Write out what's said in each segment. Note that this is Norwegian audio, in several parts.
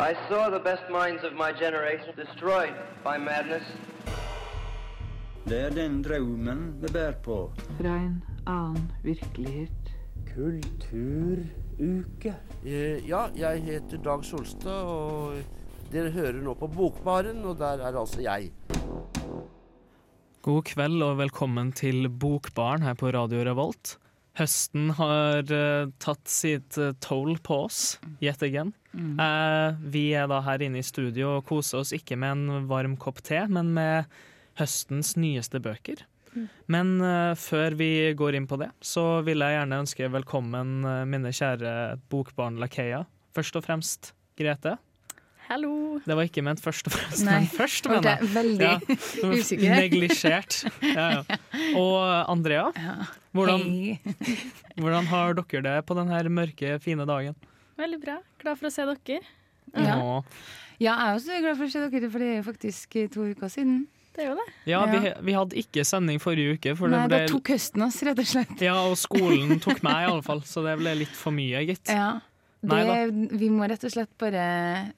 I saw the best minds of my generation destroyed by madness. Det er den drømmen vi bærer på. Fra en annen virkelighet. Kulturuke. Uh, Ja, jeg heter Dag Solstad, og dere hører nå på Bokbaren, og der er altså jeg. God kveld og velkommen til Bokbaren her på Radio Revolt. Høsten har eh, tatt sitt uh, toll på oss, yet again. Eh, vi er da her inne i studio og koser oss ikke med en varm kopp te, men med høstens nyeste bøker. Men uh, før vi går inn på det, så vil jeg gjerne ønske velkommen uh, mine kjære bokbarn-lakeia. Først og fremst Grete. Hallo. Det var ikke ment først og fremst, Nei, men først, mener jeg. veldig Ja. usikker. Neglisjert. Ja, ja. Og Andrea, hvordan, hvordan har dere det på denne mørke, fine dagen? Veldig bra. Glad for å se dere. Ja. Ja, jeg er også glad for å se dere, for det er faktisk to uker siden. Det er jo det. ja vi, vi hadde ikke sending forrige uke, for Nei, det da tok høsten oss, rett og slett. Ja, og skolen tok meg, i alle fall, så det ble litt for mye, gitt. Ja. Det, vi må rett og slett bare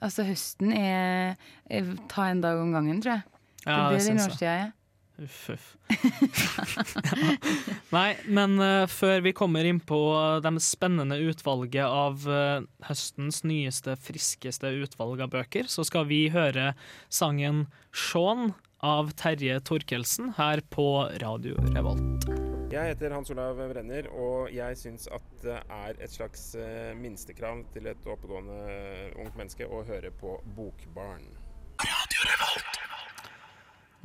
Altså, høsten er, er ta en dag om gangen, tror jeg. Ja, det det er den årstida jeg er. Uff, uff. Nei, men uh, før vi kommer inn på de spennende utvalget av uh, høstens nyeste, friskeste utvalg av bøker, så skal vi høre sangen 'Shaun' av Terje Torkelsen her på Radio Revolt. Jeg heter Hans Olav Brenner, og jeg syns at det er et slags eh, minstekrav til et oppegående eh, ungt menneske å høre på Bokbarn.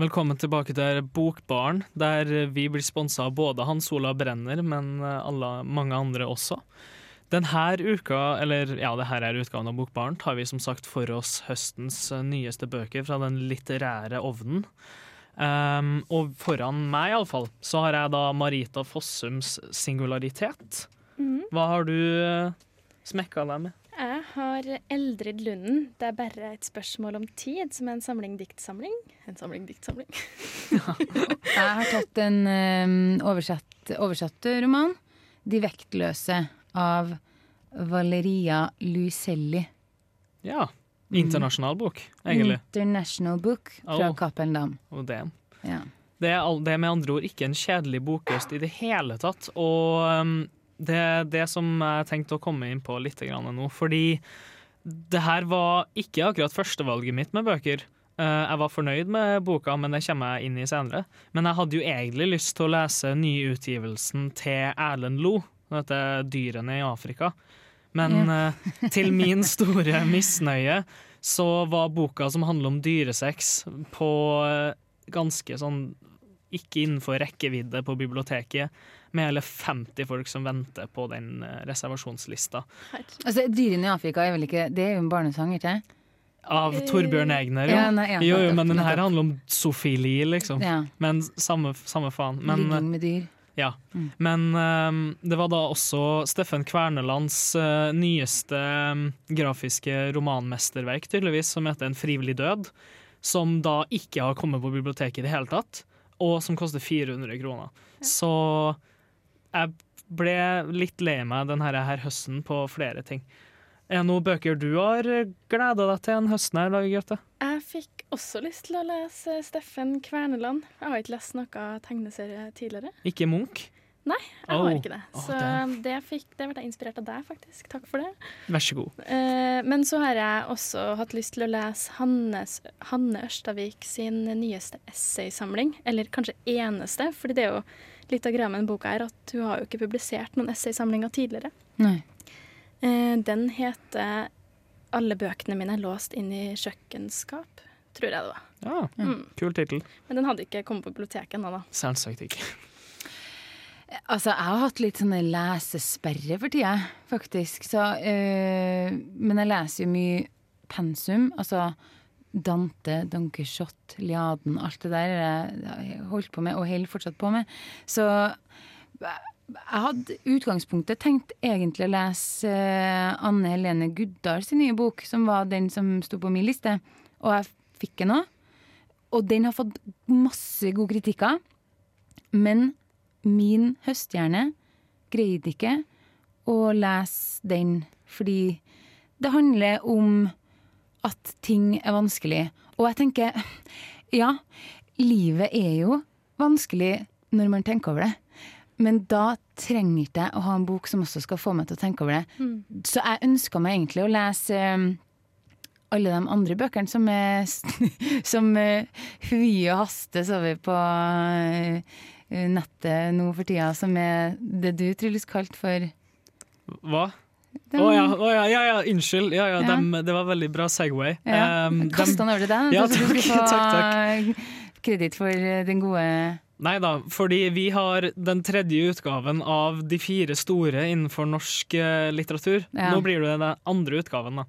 Velkommen tilbake til Bokbarn, der vi blir sponsa av både Hans Olav Brenner, men eh, alle, mange andre også. Denne uka, eller ja, det her er utgaven av Bokbarn, tar vi som sagt for oss høstens nyeste bøker fra den litterære ovnen. Um, og foran meg, iallfall, så har jeg da Marita Fossums singularitet. Hva har du uh, smekka deg med? Jeg har Eldrid Lunden. Det er bare et spørsmål om tid, som er en samling diktsamling. En samling diktsamling. Jeg har tatt en um, oversatt, oversatt roman, 'De vektløse', av Valeria Luiselli. Ja. Internasjonal bok, egentlig. International Book fra Oh. Cappelen Dam. Oh. Ja. Det er, all- det er med andre ord ikke en kjedelig bokhøst i det hele tatt. Og um, det er det som jeg tenkte å komme inn på litt grann nå. Fordi det her var ikke akkurat førstevalget mitt med bøker. Eh, jeg var fornøyd med boka, men det kommer jeg inn i senere. Men jeg hadde jo egentlig lyst til å lese nyutgivelsen til Erlend Lo, som heter 'Dyrene i Afrika'. Men eh, til min store misnøye så var boka som handler om dyresex, på eh, ganske sånn ikke innenfor rekkevidde på biblioteket, med hele 50 folk som venter på den eh, reservasjonslista. Altså, 'Dyrene i Afrika' er vel ikke Det er jo en barnesang, ikke sant? Av Torbjørn Egner, jo. Ja, nei, ja, jo, jo, men den her handler om sofili, liksom. Ja. Men samme, samme faen. Men, Ligging med dyr. Ja. Men um, det var da også Steffen Kvernelands uh, nyeste um, grafiske romanmesterverk, tydeligvis, som heter 'En frivillig død', som da ikke har kommet på biblioteket i det hele tatt, og som koster 400 kroner. Så jeg ble litt lei meg denne her høsten på flere ting. Er det noen bøker du har gleda deg til en høsten her, Dag Grete? Jeg fikk også lyst til å lese Steffen Kverneland. Jeg har ikke lest noe tegneserie tidligere. Ikke Munch? Nei, jeg Oh. har ikke det. Så oh, det, fikk, det ble jeg inspirert av deg, faktisk. Takk for det. Vær så god. Eh, men så har jeg også hatt lyst til å lese Hannes, Hanne Ørstavik sin nyeste essaysamling. Eller kanskje eneste, fordi det er jo litt av greia med den boka her at hun har jo ikke publisert noen essaysamlinger tidligere. Nei. Eh, den heter 'Alle bøkene mine låst inn i kjøkkenskap', tror jeg det var. Ja, Mm. Kul tittel. Men den hadde ikke kommet på biblioteket ennå, da. Selvsagt ikke. Altså, jeg har hatt litt sånne lesesperre for tida, faktisk. Så, øh, men jeg leser jo mye pensum. Altså Dante, Don Quijote, Liaden, alt det der har jeg holdt på med, og holder fortsatt på med. Så jeg hadde utgangspunktet tenkt egentlig å lese eh, Anne Helene Guddal sin nye bok, som var den som sto på min liste, og jeg fikk den òg. Og den har fått masse gode kritikker. Men min høsthjerne greide ikke å lese den, fordi det handler om at ting er vanskelig. Og jeg tenker, ja, livet er jo vanskelig når man tenker over det. Men da trenger ikke jeg å ha en bok som også skal få meg til å tenke over det. Så jeg ønska meg egentlig å lese um, alle de andre bøkene som er Som uh, Hui og Haste så vi på uh, nettet nå for tida, som er det du, Truls, kalte for Hva? Å oh, ja, oh, ja, ja, ja, unnskyld. Ja, ja, Ja. dem- det var veldig bra Segway. Ja. Um, Kast den over til deg, Ja, så du takk, få takk, kreditt for eh, den gode Nei da, fordi vi har den tredje utgaven av de fire store innenfor norsk eh, litteratur. Ja. Nå blir det den andre utgaven, da.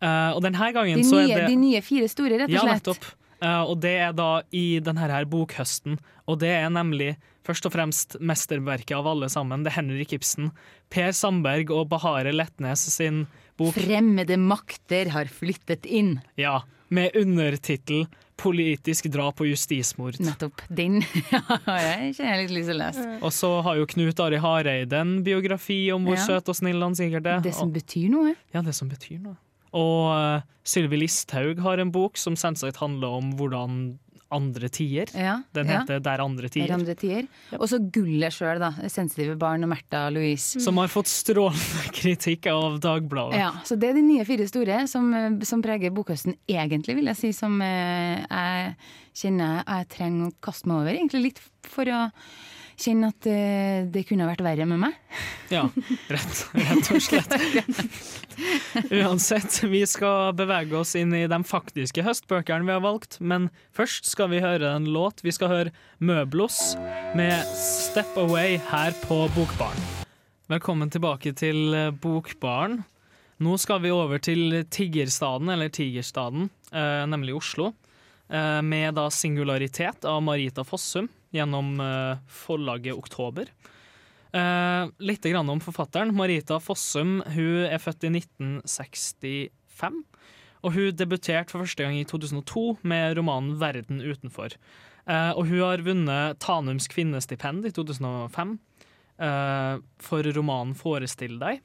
Uh, og denne gangen de så nye, er det de nye fire store, rett og slett? Ja, nettopp. Uh, og det er da i denne her bokhøsten. Og det er nemlig først og fremst mesterverket av alle sammen. Det er Henrik Ibsen, Per Sandberg og Bahare Letnes sin bok. Fremmede makter har flyttet inn. Ja, med undertittel 'Politisk drap og justismord'. Nettopp. Den har jeg kjenner jeg litt lyst til å lese. Og så har jo Knut Ari Hareide en biografi om hvor Ja. søt og snill han sikkert er. Det som Og- betyr noe. Ja, det som betyr noe. Og uh, Sylvi Listhaug har en bok som selvsagt handler om hvordan andre tider. Ja, Den ja. heter 'Der andre tider. Der andre tider. Og så gullet sjøl, da. Sensitive barn og Märtha Louise. Som har fått strålende kritikk av Dagbladet. Ja, så det er de nye fire store som, som preger bokhøsten, egentlig, vil jeg si, som eh, jeg kjenner jeg trenger å kaste meg over. Egentlig litt for å kjenne at eh, det kunne vært verre med meg. Ja, rett, rett og slett. Uansett, vi skal bevege oss inn i de faktiske høstbøkene vi har valgt, men først skal vi høre en låt. Vi skal høre Møblos med 'Step Away' her på Bokbaren. Velkommen tilbake til eh, Bokbaren. Nå skal vi over til Tiggerstaden, eller Tigerstaden, eh, nemlig Oslo. Med da 'Singularitet' av Marita Fossum gjennom eh, forlaget Oktober. Eh, litt grann om forfatteren. Marita Fossum hun er født i 1965. Og hun debuterte for første gang i 2002 med romanen 'Verden utenfor'. Eh, og hun har vunnet Tanums kvinnestipend i 2005 eh, for romanen 'Forestill deg'.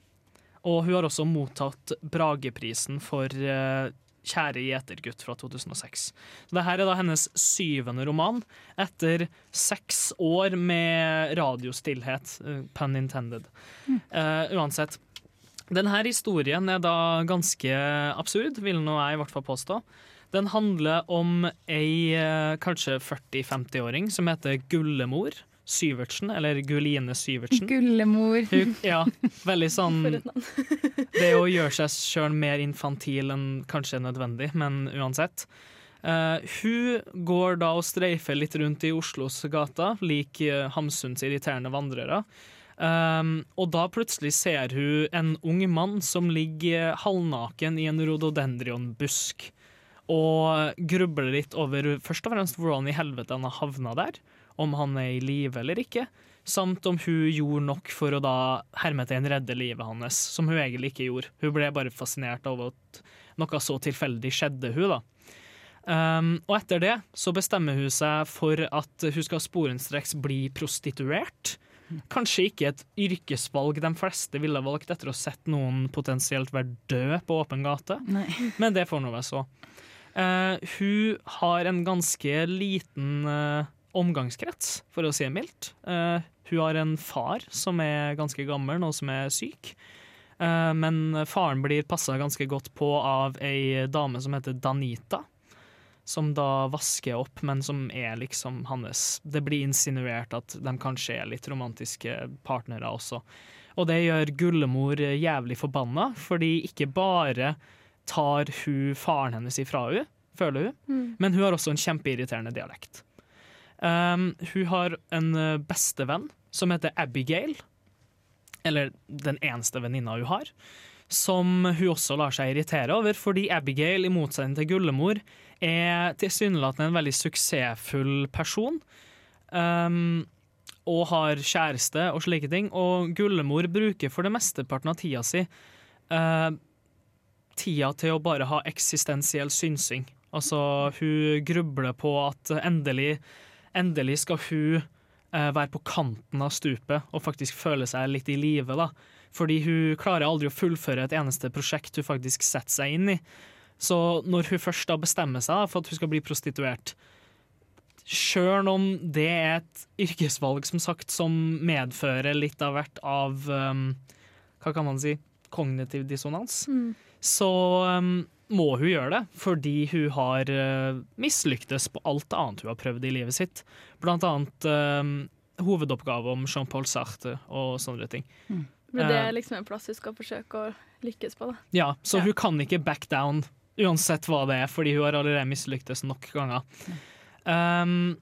Og hun har også mottatt Brageprisen for 'Kjære gjetergutt' fra 2006. Så Dette er da hennes syvende roman, etter seks år med radiostillhet. eh, pun intended. Uh, uansett. Denne historien er da ganske absurd, vil nå jeg i hvert fall påstå. Den handler om ei eh, kanskje 40-50-åring som heter Gullemor Syvertsen, eller Gulline Syvertsen. Gullemor. Hun, ja, veldig sånn. Det å gjøre seg sjøl mer infantil enn kanskje er nødvendig, men uansett. Uh, hun går da og streifer litt rundt i Oslos gater, lik uh, Hamsuns irriterende vandrere. Um, og da plutselig ser hun en ung mann som ligger halvnaken i en rododendrionbusk. Og grubler litt over først og fremst hvordan i helvete han har havna der. Om han er i live eller ikke. Samt om hun gjorde nok for å da hermetegn redde livet hans, som hun egentlig ikke gjorde. Hun ble bare fascinert av at noe så tilfeldig skjedde hun da. Um, og etter det så bestemmer hun seg for at hun skal sporenstreks bli prostituert. Kanskje ikke et yrkesvalg de fleste ville valgt etter å ha sett noen potensielt være død på åpen gate, Nei. men det får nå være så. Uh, hun har en ganske liten eh, omgangskrets, for å si det mildt. Uh, hun har en far som er ganske gammel og som er syk. Uh, men faren blir passa ganske godt på av ei dame som heter Danita. Som da vasker opp, men som er liksom hans Det blir insinuert at de kanskje er litt romantiske partnere også. Og det gjør Gullemor jævlig forbanna, fordi ikke bare tar hun faren hennes ifra hun, føler hun, men hun har også en kjempeirriterende dialekt. Um, hun har en eh, bestevenn som heter Abigail, eller den eneste venninna hun har, som hun også lar seg irritere over, fordi Abigail, i motsetning til Gullemor, er tilsynelatende en veldig suksessfull person. Um, og har kjæreste og slike ting. Og Gullemor bruker for det mesteparten av tida si uh, tida til å bare ha eksistensiell synsing. Altså, hun grubler på at endelig, endelig skal hun eh, være på kanten av stupet og faktisk føle seg litt i live, da. Fordi hun klarer aldri å fullføre et eneste prosjekt hun faktisk setter seg inn i. Så når hun først da bestemmer seg for at hun skal bli prostituert, sjøl om det er et yrkesvalg som sagt som medfører litt av hvert av um, Hva kan man si? Kognitiv dissonans. Mm. Så um, må hun gjøre det, fordi hun har uh, mislyktes på alt annet hun har prøvd i livet sitt. Blant annet um, hovedoppgave om Jean-Paul Sartre og sånne ting. Men det Eh. er liksom en plass hun skal forsøke å lykkes på, da. Ja, så Ja. hun kan ikke back down uansett hva det er, fordi hun har allerede mislyktes nok ganger. Um,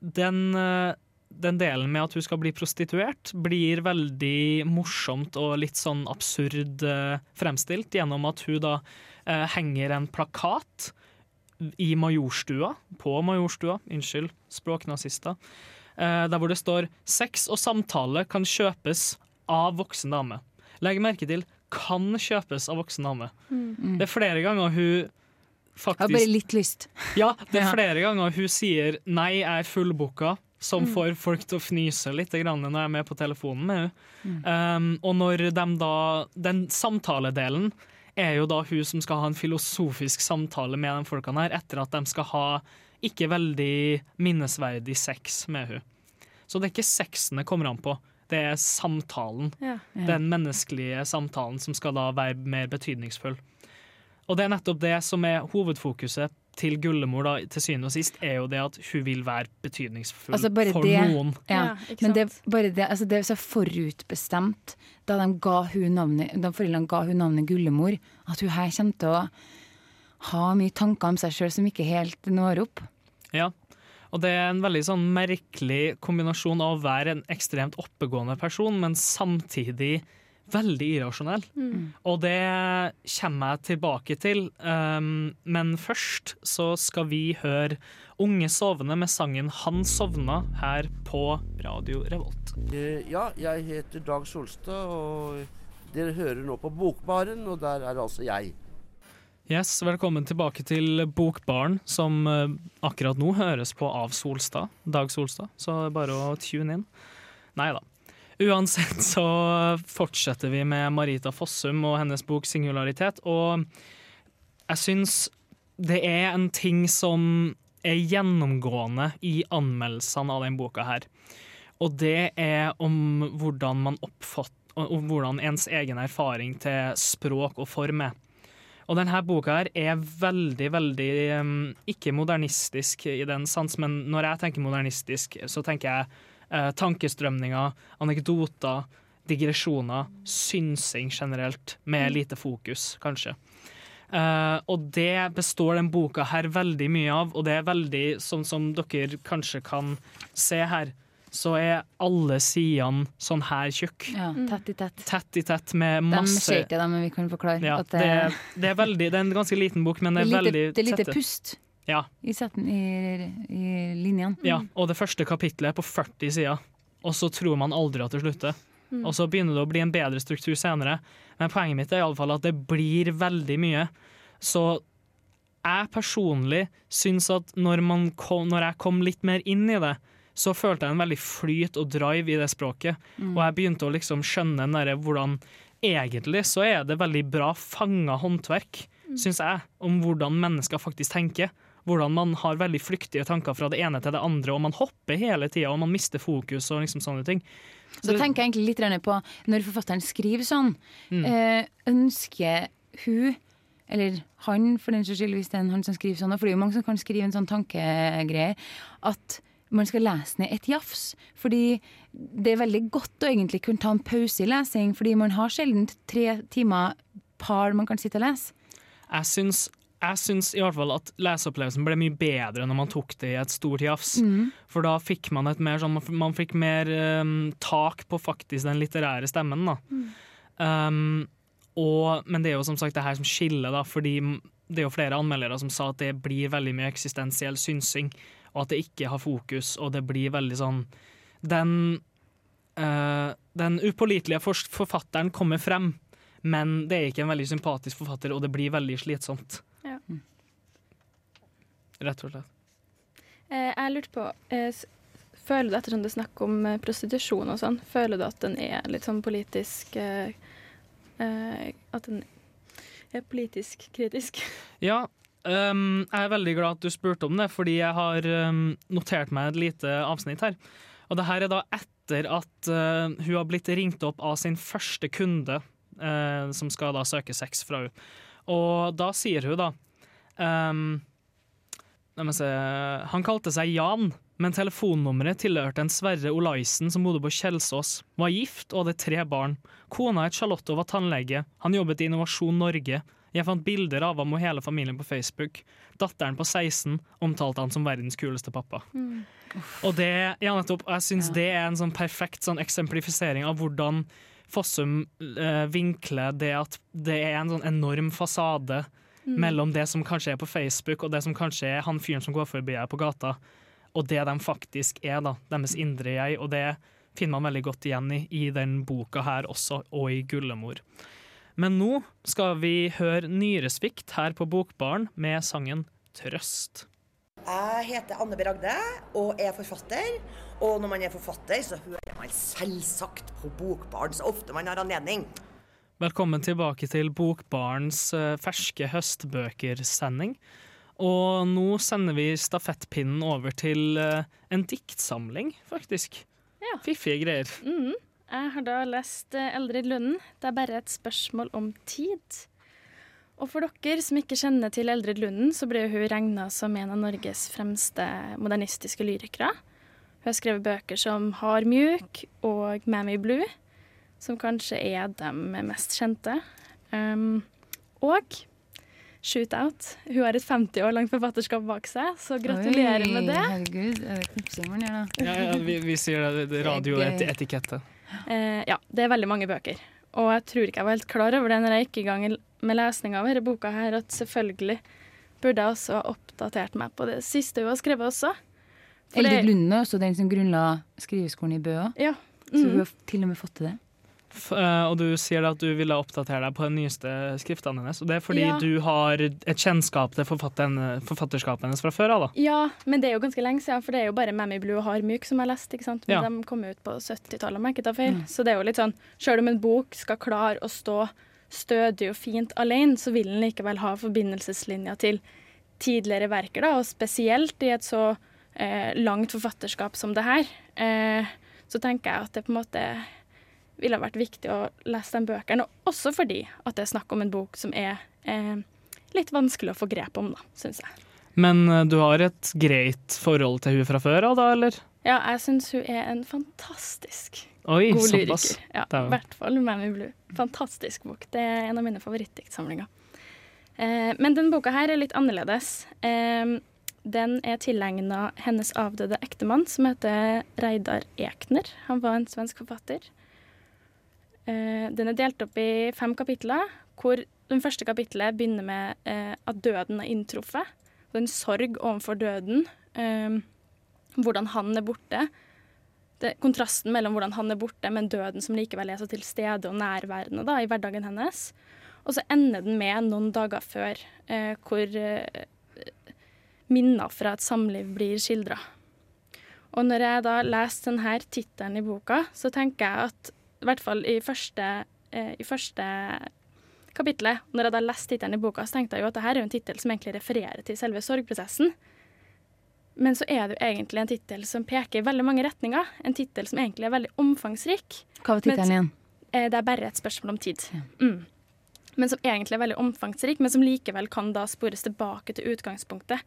den, eh, den delen med at hun skal bli prostituert, blir veldig morsomt og litt sånn absurd eh, fremstilt gjennom at hun da eh, henger en plakat i Majorstua, på Majorstua, unnskyld, språknazister, eh, der hvor det står 'sex og samtale kan kjøpes av voksen dame'. Legg merke til 'kan kjøpes av voksen dame'. Det er flere ganger hun Jeg har bare litt lyst. Ja, det er flere ganger hun sier 'nei, jeg er fullbooka', som får folk til å fnyse litt grann når jeg er med på telefonen med henne. Um, og når de da Den samtaledelen er jo da hun som skal ha en filosofisk samtale med de folkene her, etter at de skal ha ikke veldig minnesverdig sex med hun. Så det er ikke sexen det kommer an på, det er samtalen. Ja. Ja. Den menneskelige samtalen som skal da være mer betydningsfull. Og det er nettopp det som er hovedfokuset til Gullemor da, til syvende og sist, er jo det at hun vil være betydningsfull Altså, bare for det- noen. Ja, Ja, men det, bare det, altså det er så forutbestemt da, de ga hun navnet, da foreldrene ga hun navnet Gullemor, at hun her kommer til å ha mye tanker om seg sjøl som ikke helt når opp. Ja. Og det er en veldig sånn merkelig kombinasjon av å være en ekstremt oppegående person, men samtidig veldig irrasjonell. Og det kommer jeg tilbake til. Um, men først så skal vi høre Unge sovne med sangen 'Han sovna' her på Radio Revolt. Eh, ja, jeg heter Dag Solstad, og dere hører nå på Bokbaren, og der er altså jeg. Yes, Velkommen tilbake til Bokbaren, som eh, akkurat nå høres på av Solstad. Dag Solstad, så bare å tune inn. Nei da. Uansett så fortsetter vi med Marita Fossum og hennes bok 'Singularitet'. Og jeg syns det er en ting som er gjennomgående i anmeldelsene av den boka her. Og det er om hvordan man oppfatter om hvordan ens egen erfaring til språk og form er. Og denne boka her er veldig, veldig um, ikke modernistisk i den sans, men når jeg tenker modernistisk, så tenker jeg eh, tankestrømninger, anekdoter, digresjoner, synsing generelt, med lite fokus, kanskje. Eh, og det består den boka her veldig mye av, og det er veldig, sånn som dere kanskje kan se her, så er alle sidene sånn her tjukk. Ja, tett i tett. Tett i tett med De masse ser ikke det, men vi kan forklare ja, at det, det, er- det, er veldig, det er en ganske liten bok, men det det er er lite, veldig det er lite tette. pust Ja, i, setten, i, i linjene. ja, og det første kapitlet er på 40 sider, og så tror man aldri at det slutter. Og så begynner det å bli en bedre struktur senere. Men poenget mitt er i alle fall at det blir veldig mye. Så jeg personlig syns at når, man kom, når jeg kom litt mer inn i det, så følte jeg en veldig flyt og drive i det språket. Og jeg begynte å liksom skjønne den derre hvordan Egentlig så er det veldig bra fanga håndverk, syns jeg, om hvordan mennesker faktisk tenker. Hvordan man har veldig flyktige tanker fra det ene til det andre, og man hopper hele tida, og man mister fokus og liksom sånne ting. Så tenker jeg egentlig litt på når forfatteren skriver sånn, Mm. eh, ønsker hun eller han, for den saks skyld, hvis det er han som skriver sånn, for det er jo mange som kan skrive en sånn tankegreie, at man skal lese ned et jafs. Fordi det er veldig godt å egentlig kunne ta en pause i lesing, fordi man har sjelden tre timer par man kan sitte og lese. Jeg syns, jeg syns i hvert fall at leseopplevelsen ble mye bedre når man tok det i et stort jafs. For da fikk man et mer sånn Man fikk mer um, tak på faktisk den litterære stemmen, da. Um, og, men det er jo som sagt det her som skiller, da, fordi det er jo flere anmeldere som sa at det blir veldig mye eksistensiell synsing, og at det ikke har fokus, og det blir veldig sånn Den, uh, den upålitelige forfatteren kommer frem, men det er ikke en veldig sympatisk forfatter, og det blir veldig slitsomt. Rett og slett. Eh, jeg lurte på eh, Føler du ettersom det er snakk om eh, prostitusjon og sånn, føler du at den er litt sånn politisk At den er politisk kritisk. Ja, Um, jeg er veldig glad at du spurte om det, fordi jeg har um, notert meg et lite avsnitt her. Og det her er da etter at uh, hun har blitt ringt opp av sin første kunde, uh, som skal da søke sex fra henne. Og da sier hun da se Han kalte seg Jan, men telefonnummeret tilhørte en Sverre Olaisen som bodde på Kjelsås. Var gift og hadde tre barn. Kona het Charlotte og var tannlege. Han jobbet i Innovasjon Norge. Jeg fant bilder av ham og hele familien på Facebook. Datteren på 16 omtalte han som verdens kuleste pappa. Og det, ja, nettopp, jeg syns Ja. det er en sånn perfekt sånn eksemplifisering av hvordan Fossum eh, vinkler det at det er en sånn enorm fasade mellom det som kanskje er på Facebook, og det som kanskje er han fyren som går forbi her på gata, og det de faktisk er, da. Deres indre jeg. Og det finner man veldig godt igjen i, i den boka her også, og i Gullemor. Men nå skal vi høre Nyresvikt her på Bokbaren med sangen Trøst. Jeg heter Anne B. Ragde og er forfatter. Og når man er forfatter, så hører man selvsagt på Bokbaren så ofte man har anledning. Velkommen tilbake til Bokbarens eh, ferske høstbøkersending. Og nå sender vi stafettpinnen over til eh, en diktsamling, faktisk. Ja. Fiffige greier. Mm. Jeg har da lest eh, Eldrid Lunden. Det er bare et spørsmål om tid. Og for dere som ikke kjenner til Eldrid Lunden, så ble hun regna som en av Norges fremste modernistiske lyrikere. Hun har skrevet bøker som Hard mjuk og Mammy Blue, som kanskje er de mest kjente. Um, og Shootout. Hun har et 50 år langt forfatterskap bak seg, så gratulerer Oi, med det. Herregud, er det knipsing gjør da? Ja, ja, vi, vi sier det, det radioetikette. Uh, ja, det er veldig mange bøker. Og jeg tror ikke jeg var helt klar over det når jeg gikk i gang med lesning av denne boka her, at selvfølgelig burde jeg også ha oppdatert meg på det siste hun har skrevet også. For det- Eldrid Lunde også den som grunnla skriveskolen i Bø også, Ja. så hun Mm. har til og med fått til det. Eh, og du sier at du ville oppdatere deg på de nyeste skriftene hennes. Og det er fordi Ja. du har et kjennskap til forfatterskapet hennes fra før av, da. ja, men det er jo ganske lenge siden, for det er jo bare Mammy Blue og Hard Myk som jeg har lest. ikke sant? Men Ja. de kom ut på 70-tallet, om jeg ikke tar feil. Så det er jo litt sånn, selv om en bok skal klare å stå stødig og fint alene, så vil den likevel ha forbindelseslinjer til tidligere verker, da, og spesielt i et så eh, langt forfatterskap som det her. Eh, så tenker jeg at det på en måte ville vært viktig å lese den bøkene, også fordi at det er snakk om en bok som er eh, litt vanskelig å få grep om, da, syns jeg. Men eh, du har et greit forhold til hun fra før av, da, eller? Ja, jeg syns hun er en fantastisk Oi, god lyriker. Ja, I hvert fall Mammy Blue. Fantastisk bok. Det er en av mine favorittdiktsamlinger. Eh, men denne boka her er litt annerledes. Eh, den er tilegna hennes avdøde ektemann, som heter Reidar Ekner. Han var en svensk forfatter. Eh, den er delt opp i fem kapitler, hvor den første kapitlet begynner med eh, at døden er inntruffet. Og en sorg overfor døden. Eh, hvordan han er borte. Det, kontrasten mellom hvordan han er borte, men døden som likevel er så til stede og nærværende da, i hverdagen hennes. Og så ender den med noen dager før, hvor minner fra et samliv blir skildra. Og når jeg da leser denne tittelen i boka, så tenker jeg at i hvert fall i første, eh, i første kapitlet, når jeg da leste tittelen i boka, så tenkte jeg jo at dette er jo en tittel som egentlig refererer til selve sorgprosessen. Men så er det jo egentlig en tittel som peker i veldig mange retninger. En tittel som egentlig er veldig omfangsrik. Hva var tittelen igjen? Eh, Det er bare et spørsmål om tid. Mm. Men som egentlig er veldig omfangsrik, men som likevel kan da spores tilbake til utgangspunktet.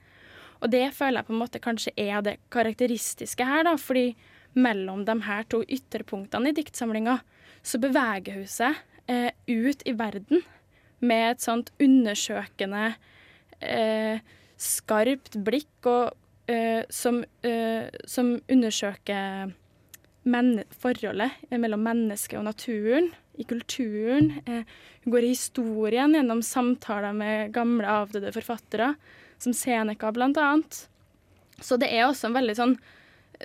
Og det føler jeg på en måte kanskje er det karakteristiske her, da. Fordi mellom de her to ytterpunktene i diktsamlinga, så beveger hun seg eh, ut i verden med et sånt undersøkende, eh, skarpt blikk og eh, som, eh, som undersøker forholdet mellom mennesket og naturen, i kulturen. Eh, hun går i historien gjennom samtaler med gamle, avdøde forfattere, som Seneca annet. Så det er også en veldig sånn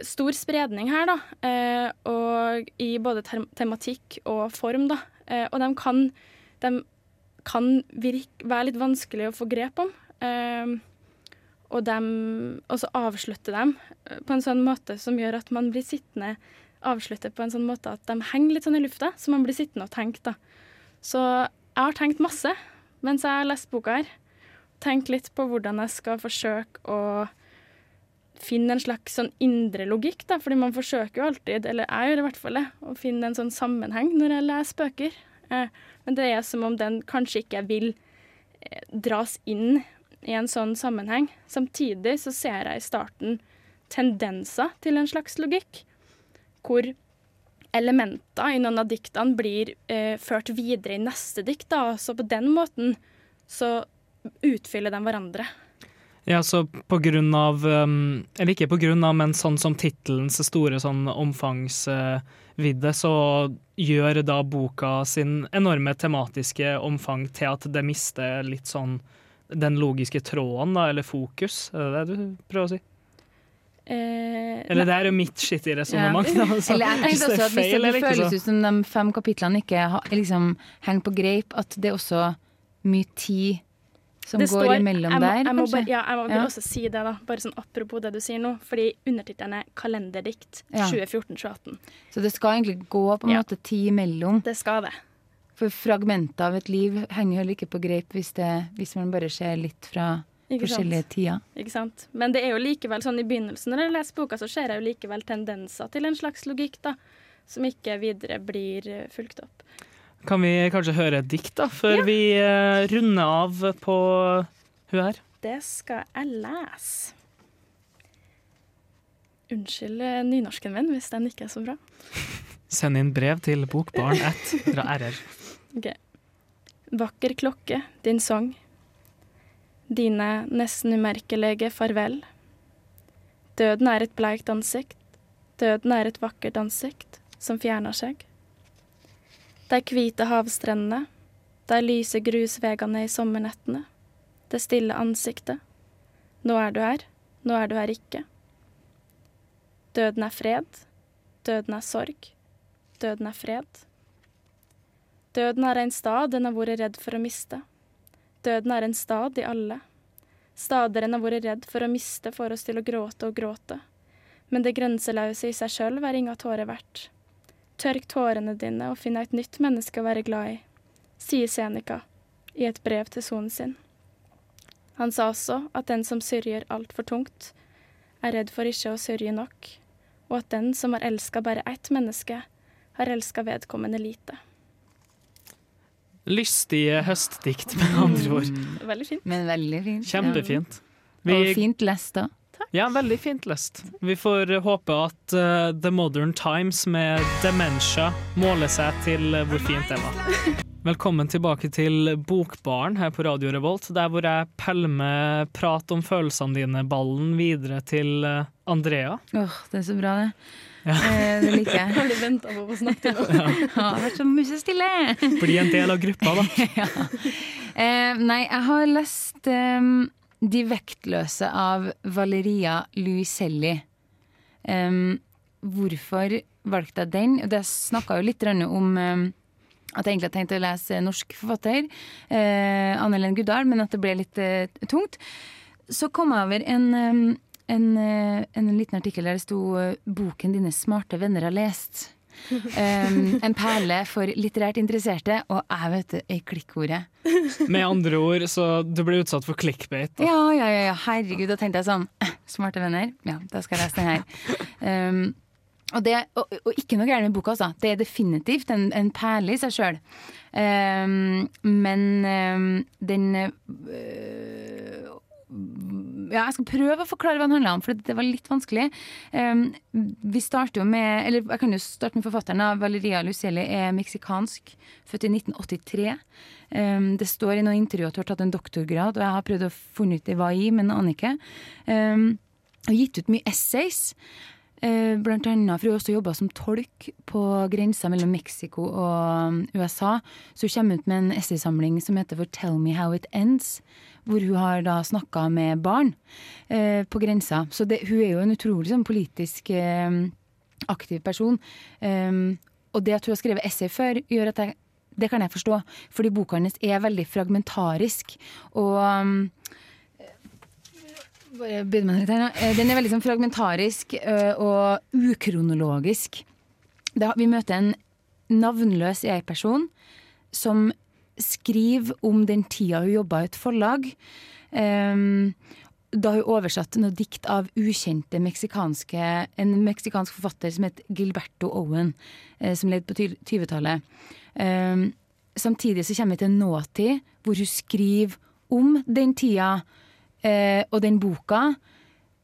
stor spredning her, da. Eh, og i både tem tematikk og form, da. Eh, og de kan, de kan virke, være litt vanskelig å få grep om. Eh, og, de, og så avslutter dem på en sånn måte som gjør at man blir sittende avslutter på en sånn måte at de henger litt sånn i lufta, så man blir sittende og tenke, da. Så jeg har tenkt masse mens jeg har lest boka her. Tenkt litt på hvordan jeg skal forsøke å finne en slags sånn indre logikk, da. Fordi man forsøker jo alltid, eller jeg gjør i hvert fall det, å finne en sånn sammenheng når jeg leser bøker. Eh, men det er som om den kanskje ikke vil eh, dras inn i en sånn sammenheng. Samtidig så ser jeg i starten tendenser til en slags logikk, hvor elementer i noen av diktene blir eh, ført videre i neste dikt. Da. Så på den måten så utfyller de hverandre. Ja, så på grunn av um, Eller ikke på grunn av, men sånn som tittelens store sånn omfangsvidde, så gjør da boka sin enorme tematiske omfang til at det mister litt sånn den logiske tråden, da, eller fokus. Er det det du prøver å si? Eh, Eller det er jo mitt skittige resonnement. Ja. Altså. Eller jeg tenkte også at hvis det føles ut som de fem kapitlene ikke har, liksom, henger på greip, at det er også mye tid som Det går står- imellom jeg må, der, jeg må kanskje? ja, jeg må Ja. også si det, da. Bare sånn apropos det du sier nå. Fordi undertittelen er 'Kalenderdikt Ja. 2014-2018'. Så det skal egentlig gå på en Ja. måte tid imellom. Det skal det. For fragmenter av et liv henger heller ikke på greip hvis, det, hvis man bare ser litt fra Ikke sant? forskjellige tider. Ikke sant? Men det er jo likevel sånn i begynnelsen når jeg leser boka, så ser jeg jo likevel tendenser til en slags logikk, da. Som ikke videre blir eh, fulgt opp. Kan vi kanskje høre et dikt, da, før vi uh, runder av på hun her? Det skal jeg lese. Unnskyld eh, nynorsken min hvis den ikke er så bra. Send inn brev til bokbarn1 fra RR. Ok. Vakker klokke, din sang. Dine nesten umerkelige farvel. Døden er et bleikt ansikt. Døden er et vakkert ansikt som fjerner seg. De hvite havstrendene, de lyse grusvegene i sommernettene. Det stille ansiktet. Nå er du her, nå er du her ikke. Døden er fred. Døden er sorg. Døden er fred. Døden er en stad en har vært redd for å miste. Døden er en stad i alle. Stader en har vært redd for å miste får oss til å gråte og gråte. Men det grenseløse i seg sjøl er inga tårer verdt. Tørk tårene dine og finn et nytt menneske å være glad i, sier Seneca i et brev til sonen sin. Han sa også at den som sørger altfor tungt, er redd for ikke å sørge nok, og at den som har elska bare ett menneske, har elska vedkommende lite. Lystige høstdikt, med andre ord. Veldig fint. Men veldig fint. Kjempefint. Ja. Og fint lest, da. Ja, veldig fint lest. Vi får håpe at uh, The Modern Times med Dementia måler seg til eh, hvor fint det var. Velkommen tilbake til Bokbaren her på Radio Revolt, der hvor jeg pælmer prat om følelsene dine-ballen videre til uh, Andrea. Åh, det er så bra, det. Ja. Eh, det liker jeg. Har du venta på å få snakke nå? Ja, det har vært så musestille. Bli en del av gruppa, da. ja. eh, nei, jeg har lest eh, De vektløse av Valeria Luiselli. Um, hvorfor valgte jeg den? Det snakka jo litt om um, at jeg egentlig hadde tenkt å lese norsk forfatter, uh, Anne Helen Guddal, men at det ble litt uh, tungt. Så kom jeg over en, um, en, uh, en liten artikkel der det sto eh, 'Boken dine smarte venner har lest'. Um, en perle for litterært interesserte, og jeg vet det er klikkordet. Med andre ord, så du blir utsatt for clickbait. Da. Ja, ja, ja, ja, herregud, da tenkte jeg sånn eh, Smarte venner, ja, da skal jeg lese den her. Um, og, det, og, og ikke noe gærent med boka, altså. Det er definitivt en, en perle i seg sjøl. Um, men den øh, ja, jeg skal prøve å forklare hva den handler om, for det var litt vanskelig. Um, vi starter jo med Eller jeg kan jo starte med forfatteren. Valeria Lucelli er meksikansk, født i 1983. Um, det står i noen intervjuer at hun har tatt en doktorgrad, og jeg har prøvd å finne ut det hva i, men aner ikke. Um, og gitt ut mye essays. Eh, Blant annet, for hun har også jobba som tolk på grensa mellom Mexico og um, USA. Så hun kommer ut med en essaysamling som heter For Tell Me How It Ends. Hvor hun har da snakka med barn eh, på grensa. Så det, hun er jo en utrolig sånn, politisk eh, aktiv person. Um, og det at hun har skrevet essay før, gjør at jeg det kan jeg forstå, fordi boka hennes er veldig fragmentarisk. Og um, bare begynne med litt her. Eh, Den er veldig sånn fragmentarisk ø, og ukronologisk. Da, vi møter en navnløs jeg-person som skriver om den tida hun jobba i et forlag. Um, da hun oversatte noe dikt av ukjente meksikanske En meksikansk forfatter som het Gilberto Owen, eh, som levde på 20-tallet. Um, samtidig så kommer vi til nåtid, hvor hun skriver om den tida eh, og den boka,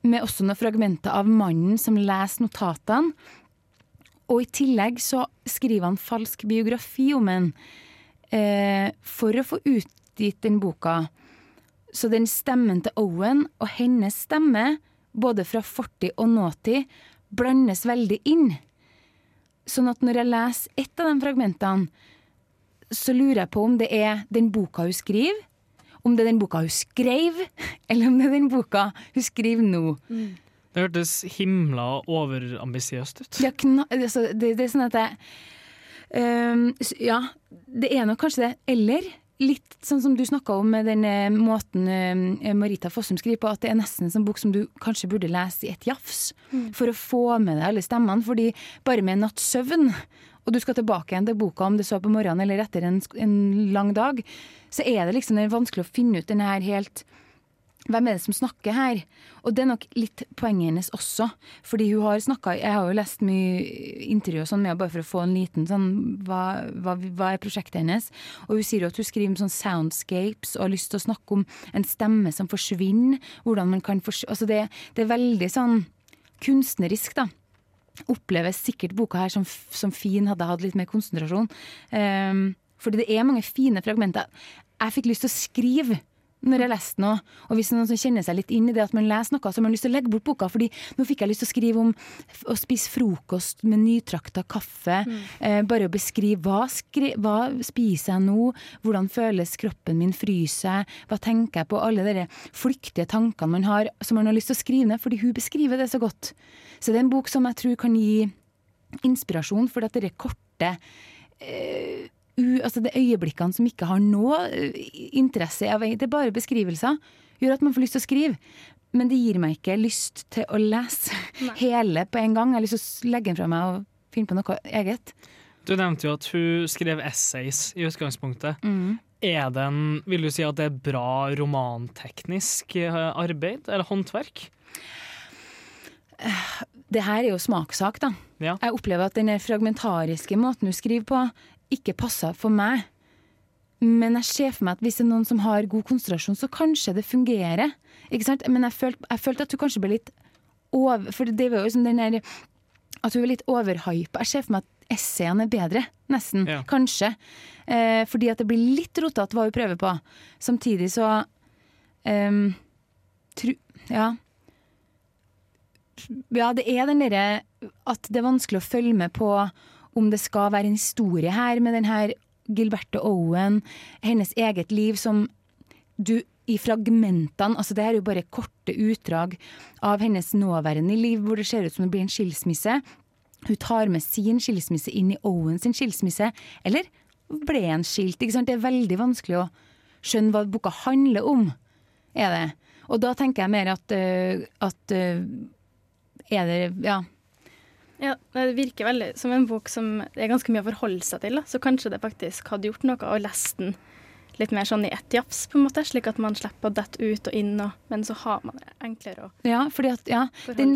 med også noen fragmenter av mannen som leser notatene. Og i tillegg så skriver han falsk biografi om en eh, for å få utgitt den boka. Så den stemmen til Owen og hennes stemme, både fra fortid og nåtid, blandes veldig inn. Sånn at når jeg leser ett av de fragmentene, så lurer jeg på om det er den boka hun skriver, om det er den boka hun skrev, eller om det er den boka hun skriver nå. Mm. Det hørtes himla overambisiøst ut. Ja, altså, det, det, er sånn at jeg Ja, det er nok kanskje det. Eller litt sånn som du snakka om med den uh, måten uh, Marita Fossum skriver på, at det er nesten en bok som du kanskje burde lese i et jafs. Mm. For å få med deg alle stemmene. fordi bare med en natts søvn, og du skal tilbake igjen til boka om det så på morgenen eller etter en, en lang dag, så er det liksom det vanskelig å finne ut den her helt hvem er det som snakker her? Og det er nok litt poenget hennes også. Fordi hun har snakka Jeg har jo lest mye intervju og sånn med bare for å få en liten sånn hva, hva, hva, er prosjektet hennes? Og hun sier jo at hun skriver om sånn soundscapes og har lyst til å snakke om en stemme som forsvinner. Hvordan man kan forsvinne Altså det, det, er veldig sånn kunstnerisk, da. Oppleves sikkert boka her som, som fin, hadde hatt litt mer konsentrasjon. Um, fordi det er mange fine fragmenter. Jeg fikk lyst til å skrive når jeg leser noe. Og hvis noen som kjenner seg litt inn i det at man leser noe, så har man lyst til å legge bort boka. fordi nå fikk jeg lyst til å skrive om å spise frokost med nytrakta kaffe. Mm. Eh, bare å beskrive hva, skri hva spiser jeg nå, hvordan føles kroppen min, fryser jeg, hva tenker jeg på? Alle de flyktige tankene man har som man har lyst til å skrive ned, fordi hun beskriver det så godt. Så det er en bok som jeg tror kan gi inspirasjon, for at dette korte eh, u, altså det øyeblikkene som ikke har noe eh, interesse av Det er bare beskrivelser. Gjør at man får lyst til å skrive. Men det gir meg ikke lyst til å lese Nei. hele på en gang. Jeg har lyst til å legge den fra meg og finne på noe eget. Du nevnte jo at hun skrev essays i utgangspunktet. Mm. Er det en, vil du si at det er bra romanteknisk eh, arbeid, eller håndverk? Det her er jo smakssak, da. Ja. Jeg opplever at den fragmentariske måten hun skriver på, ikke passer for meg. Men jeg ser for meg at hvis det er noen som har god konsentrasjon, så kanskje det fungerer. Ikke sant? Men jeg følte, jeg følte at hun kanskje ble litt over For det var jo liksom den der At hun var litt overhypa. Jeg ser for meg at essayene er bedre. Nesten. Ja. Kanskje. Eh, fordi at det blir litt rotete hva hun prøver på. Samtidig så um, tru, Ja. Ja, det er den derre at det er vanskelig å følge med på om det skal være en historie her med denne Gilberte Owen, hennes eget liv som du i fragmentene altså Det er jo bare korte utdrag av hennes nåværende liv hvor det ser ut som det blir en skilsmisse. Hun tar med sin skilsmisse inn i Owen sin skilsmisse. Eller ble en skilt? ikke sant? Det er veldig vanskelig å skjønne hva boka handler om. er det. Og da tenker jeg mer at, uh, at uh, er det Ja ja, Det virker veldig som en bok som det er ganske mye å forholde seg til. Da. Så kanskje det faktisk hadde gjort noe å lese den litt mer sånn i ett jafs, på en måte, slik at man slipper å dette ut og inn, og, men så har man det enklere å Ja, fordi at, ja, den,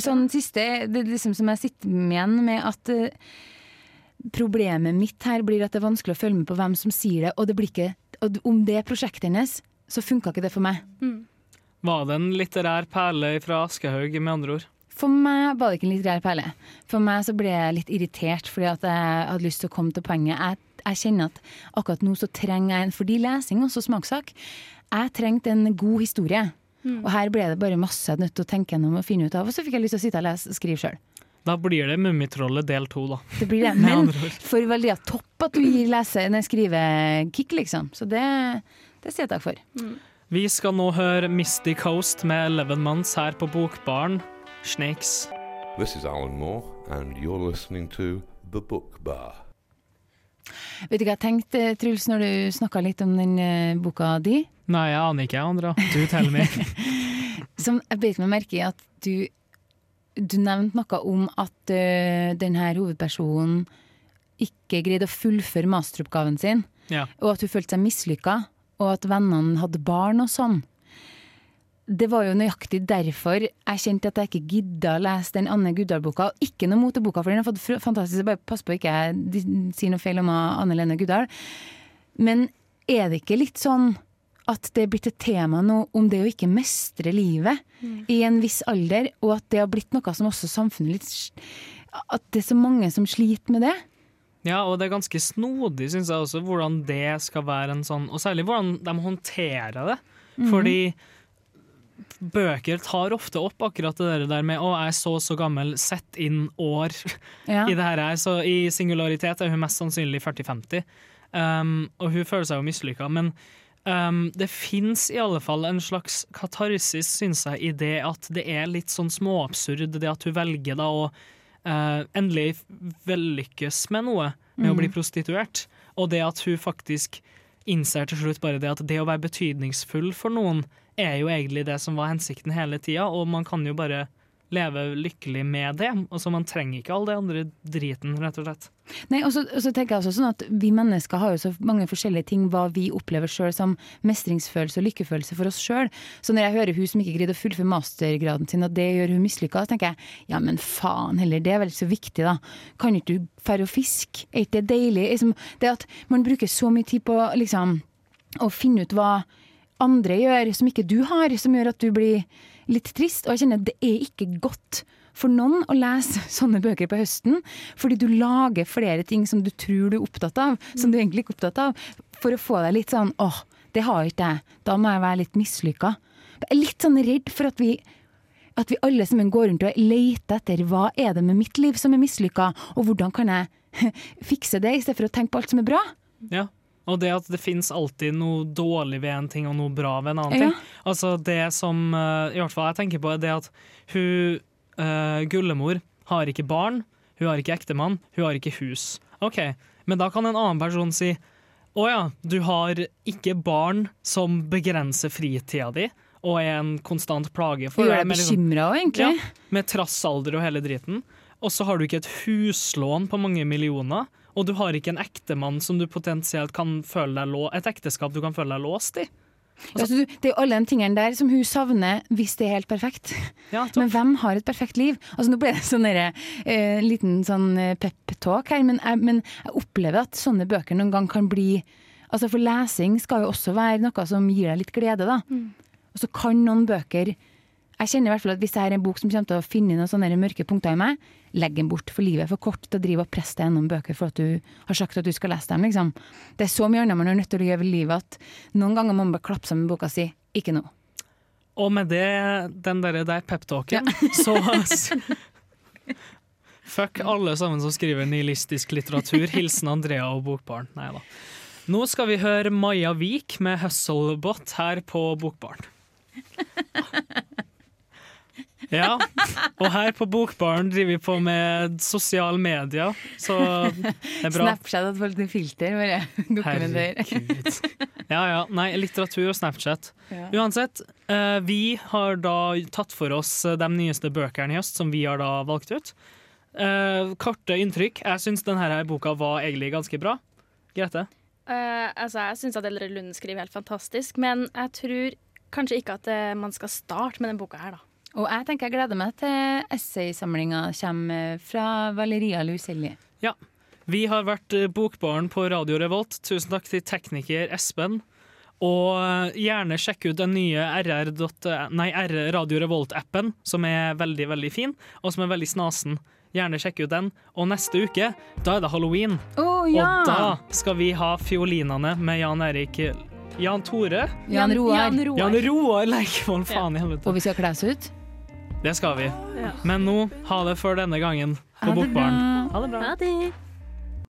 sånn siste Det er liksom som jeg sitter med igjen med at uh, problemet mitt her blir at det er vanskelig å følge med på hvem som sier det, og det blir ikke og om det er prosjektet hennes, så funka ikke det for meg. Mm. Var det en litterær perle fra Aschehoug, med andre ord? For meg var det ikke en litterær perle. For meg så ble jeg litt irritert fordi at jeg hadde lyst til å komme til poenget. Jeg, jeg kjenner at akkurat nå så trenger jeg en Fordi lesing også smakssak. Jeg trengte en god historie. Mm. Og her ble det bare masse jeg nødt til å tenke gjennom og finne ut av. Og så fikk jeg lyst til å sitte og lese og skrive sjøl. Da blir det Mummitrollet del to, da. Det blir det. Men for veldig topp at du gir lese- nei, skrivekick, liksom. Så det, det sier jeg takk for. Mm. Vi skal nå høre Misty Coast med Eleven Months her på Bokbaren. Snakes. This is Alan Moore, and you're listening to The Book Bar. Vet du hva jeg tenkte, Truls, når du snakka litt om den uh, boka di? Nei, jeg aner ikke, Andra. Du teller meg. Som jeg beit meg merke i at du, du nevnte noe om at uh, denne hovedpersonen ikke greide å fullføre masteroppgaven sin. Ja. og at hun følte seg mislykka, og at vennene hadde barn og sånn. Det var jo nøyaktig derfor jeg kjente at jeg ikke gidda å lese den Anne Guddal-boka. Og Ikke noe mot boka, for den har fått fantastisk Bare pass på ikke jeg sier noe feil om Anne Lene Guddal. Men er det ikke litt sånn at det er blitt et tema nå om det å ikke mestre livet i en viss alder, og at det har blitt noe som også samfunnet litt At det er så mange som sliter med det? Ja, og det er ganske snodig, syns jeg også, hvordan det skal være en sånn Og særlig hvordan de håndterer det. Mm. Fordi bøker tar ofte opp akkurat det der med 'å, jeg er så så gammel, sett inn år' Ja. i det her. Så i singularitet er hun mest sannsynlig 40-50, um, og hun føler seg jo mislykka. Men um, det fins i alle fall en slags katarsis, syns jeg, i det at det er litt sånn småabsurd, det at hun velger da å uh, endelig vellykkes med noe, med å bli prostituert. Og det at hun faktisk innser til slutt bare det at det å være betydningsfull for noen, er jo egentlig det som var hensikten hele tida, og man kan jo bare leve lykkelig med det. Altså Man trenger ikke all det andre driten, rett og slett. Nei, og så, og så tenker jeg også sånn at Vi mennesker har jo så mange forskjellige ting hva vi opplever sjøl som mestringsfølelse og lykkefølelse for oss sjøl. Så når jeg hører hun som ikke greide å fullføre mastergraden sin, og det gjør hun mislykka, så tenker jeg ja, men faen heller, det er vel ikke så viktig, da. Kan ikke du færre og fiske? Er ikke det deilig? Det at man bruker så mye tid på liksom å finne ut hva andre gjør som ikke du har, som gjør at du blir litt trist. Og jeg kjenner at det er ikke godt for noen å lese sånne bøker på høsten, fordi du lager flere ting som du tror du er opptatt av, som du egentlig ikke er opptatt av, for å få deg litt sånn åh, det har ikke jeg, da må jeg være litt mislykka. Jeg er litt sånn redd for at vi at vi alle sammen går rundt og leter etter hva er det med mitt liv som er mislykka, og hvordan kan jeg fikse det, i stedet for å tenke på alt som er bra. Ja. Og det at det fins alltid noe dårlig ved en ting og noe bra ved en annen Ja. ting. Altså Det som eh, i hvert fall jeg tenker på, er det at hun uh, Gullemor har ikke barn, hun har ikke ektemann, hun har ikke hus. OK, men da kan en annen person si å ja, du har ikke barn som begrenser fritida di og er en konstant plage for deg. er med liksom- bekymra òg, egentlig. ja, med trassalder og hele driten. Og så har du ikke et huslån på mange millioner. Og du har ikke en ektemann som du potensielt kan føle deg lå et ekteskap du kan føle deg låst i. Altså, du, det er jo alle de tingene der som hun savner hvis det er helt perfekt. Ja, Men hvem har et perfekt liv? Altså Nå ble det sånn en uh, liten sånn eh, pep-talk her, men jeg, men jeg opplever at sånne bøker noen gang kan bli Altså For lesing skal jo også være noe som gir deg litt glede, da. Og så kan noen bøker Jeg kjenner i hvert fall at hvis det er en bok som kommer til å finne noen sånne mørke punkter i meg, legg den bort, for livet er for kort til å drive og presse deg gjennom bøker for at du har sagt at du skal lese dem. liksom. Det er så mye annet man er nødt til å gjøre i livet at noen ganger må man bare klappe sammen boka si. Ikke nå. Og med det, den der, der peptalken, så Fuck alle sammen som skriver nihilistisk litteratur. Hilsen Andrea og Bokbarn. Nei da. Nå skal vi høre Maja Vik med 'Hustlebot' her på Bokbaren. Ja, og her på Bokbaren driver vi på med sosiale medier, så det er bra. Snapchat at folk en filter, bare dokumenterer. Herregud. Ja ja, nei, litteratur og Snapchat. Ja. Uansett, eh, vi har da tatt for oss eh, de nyeste bøkene i høst, som vi har da valgt ut. Eh, korte inntrykk. Jeg syns denne her boka var egentlig ganske bra. Grete? Uh, altså, jeg syns Adele Lund skriver helt fantastisk, men jeg tror kanskje ikke at man skal starte med den boka her, da. Og jeg tenker jeg gleder meg til essaysamlinga kommer fra Valeria Luselli. Ja. Vi har vært eh, Bokbaren på Radio Revolt. Tusen takk til tekniker Espen. Og eh, gjerne sjekk ut den nye RR. Nei, R Radio Revolt-appen, som er veldig, veldig fin, og som er veldig snasen. Gjerne sjekk ut den. Og neste uke, da er det halloween. Oh, ja! Og da skal vi ha fiolinene med Jan Erik Jan Tore? Jan Roar. Jan Roar. Jan Roar Leikvoll, faen i helvete. Og vi skal kle oss ut. Det skal vi. Ja. Men nå, ha det for denne gangen Ha på det bra. Bokbaren. Ha det bra. Ha det.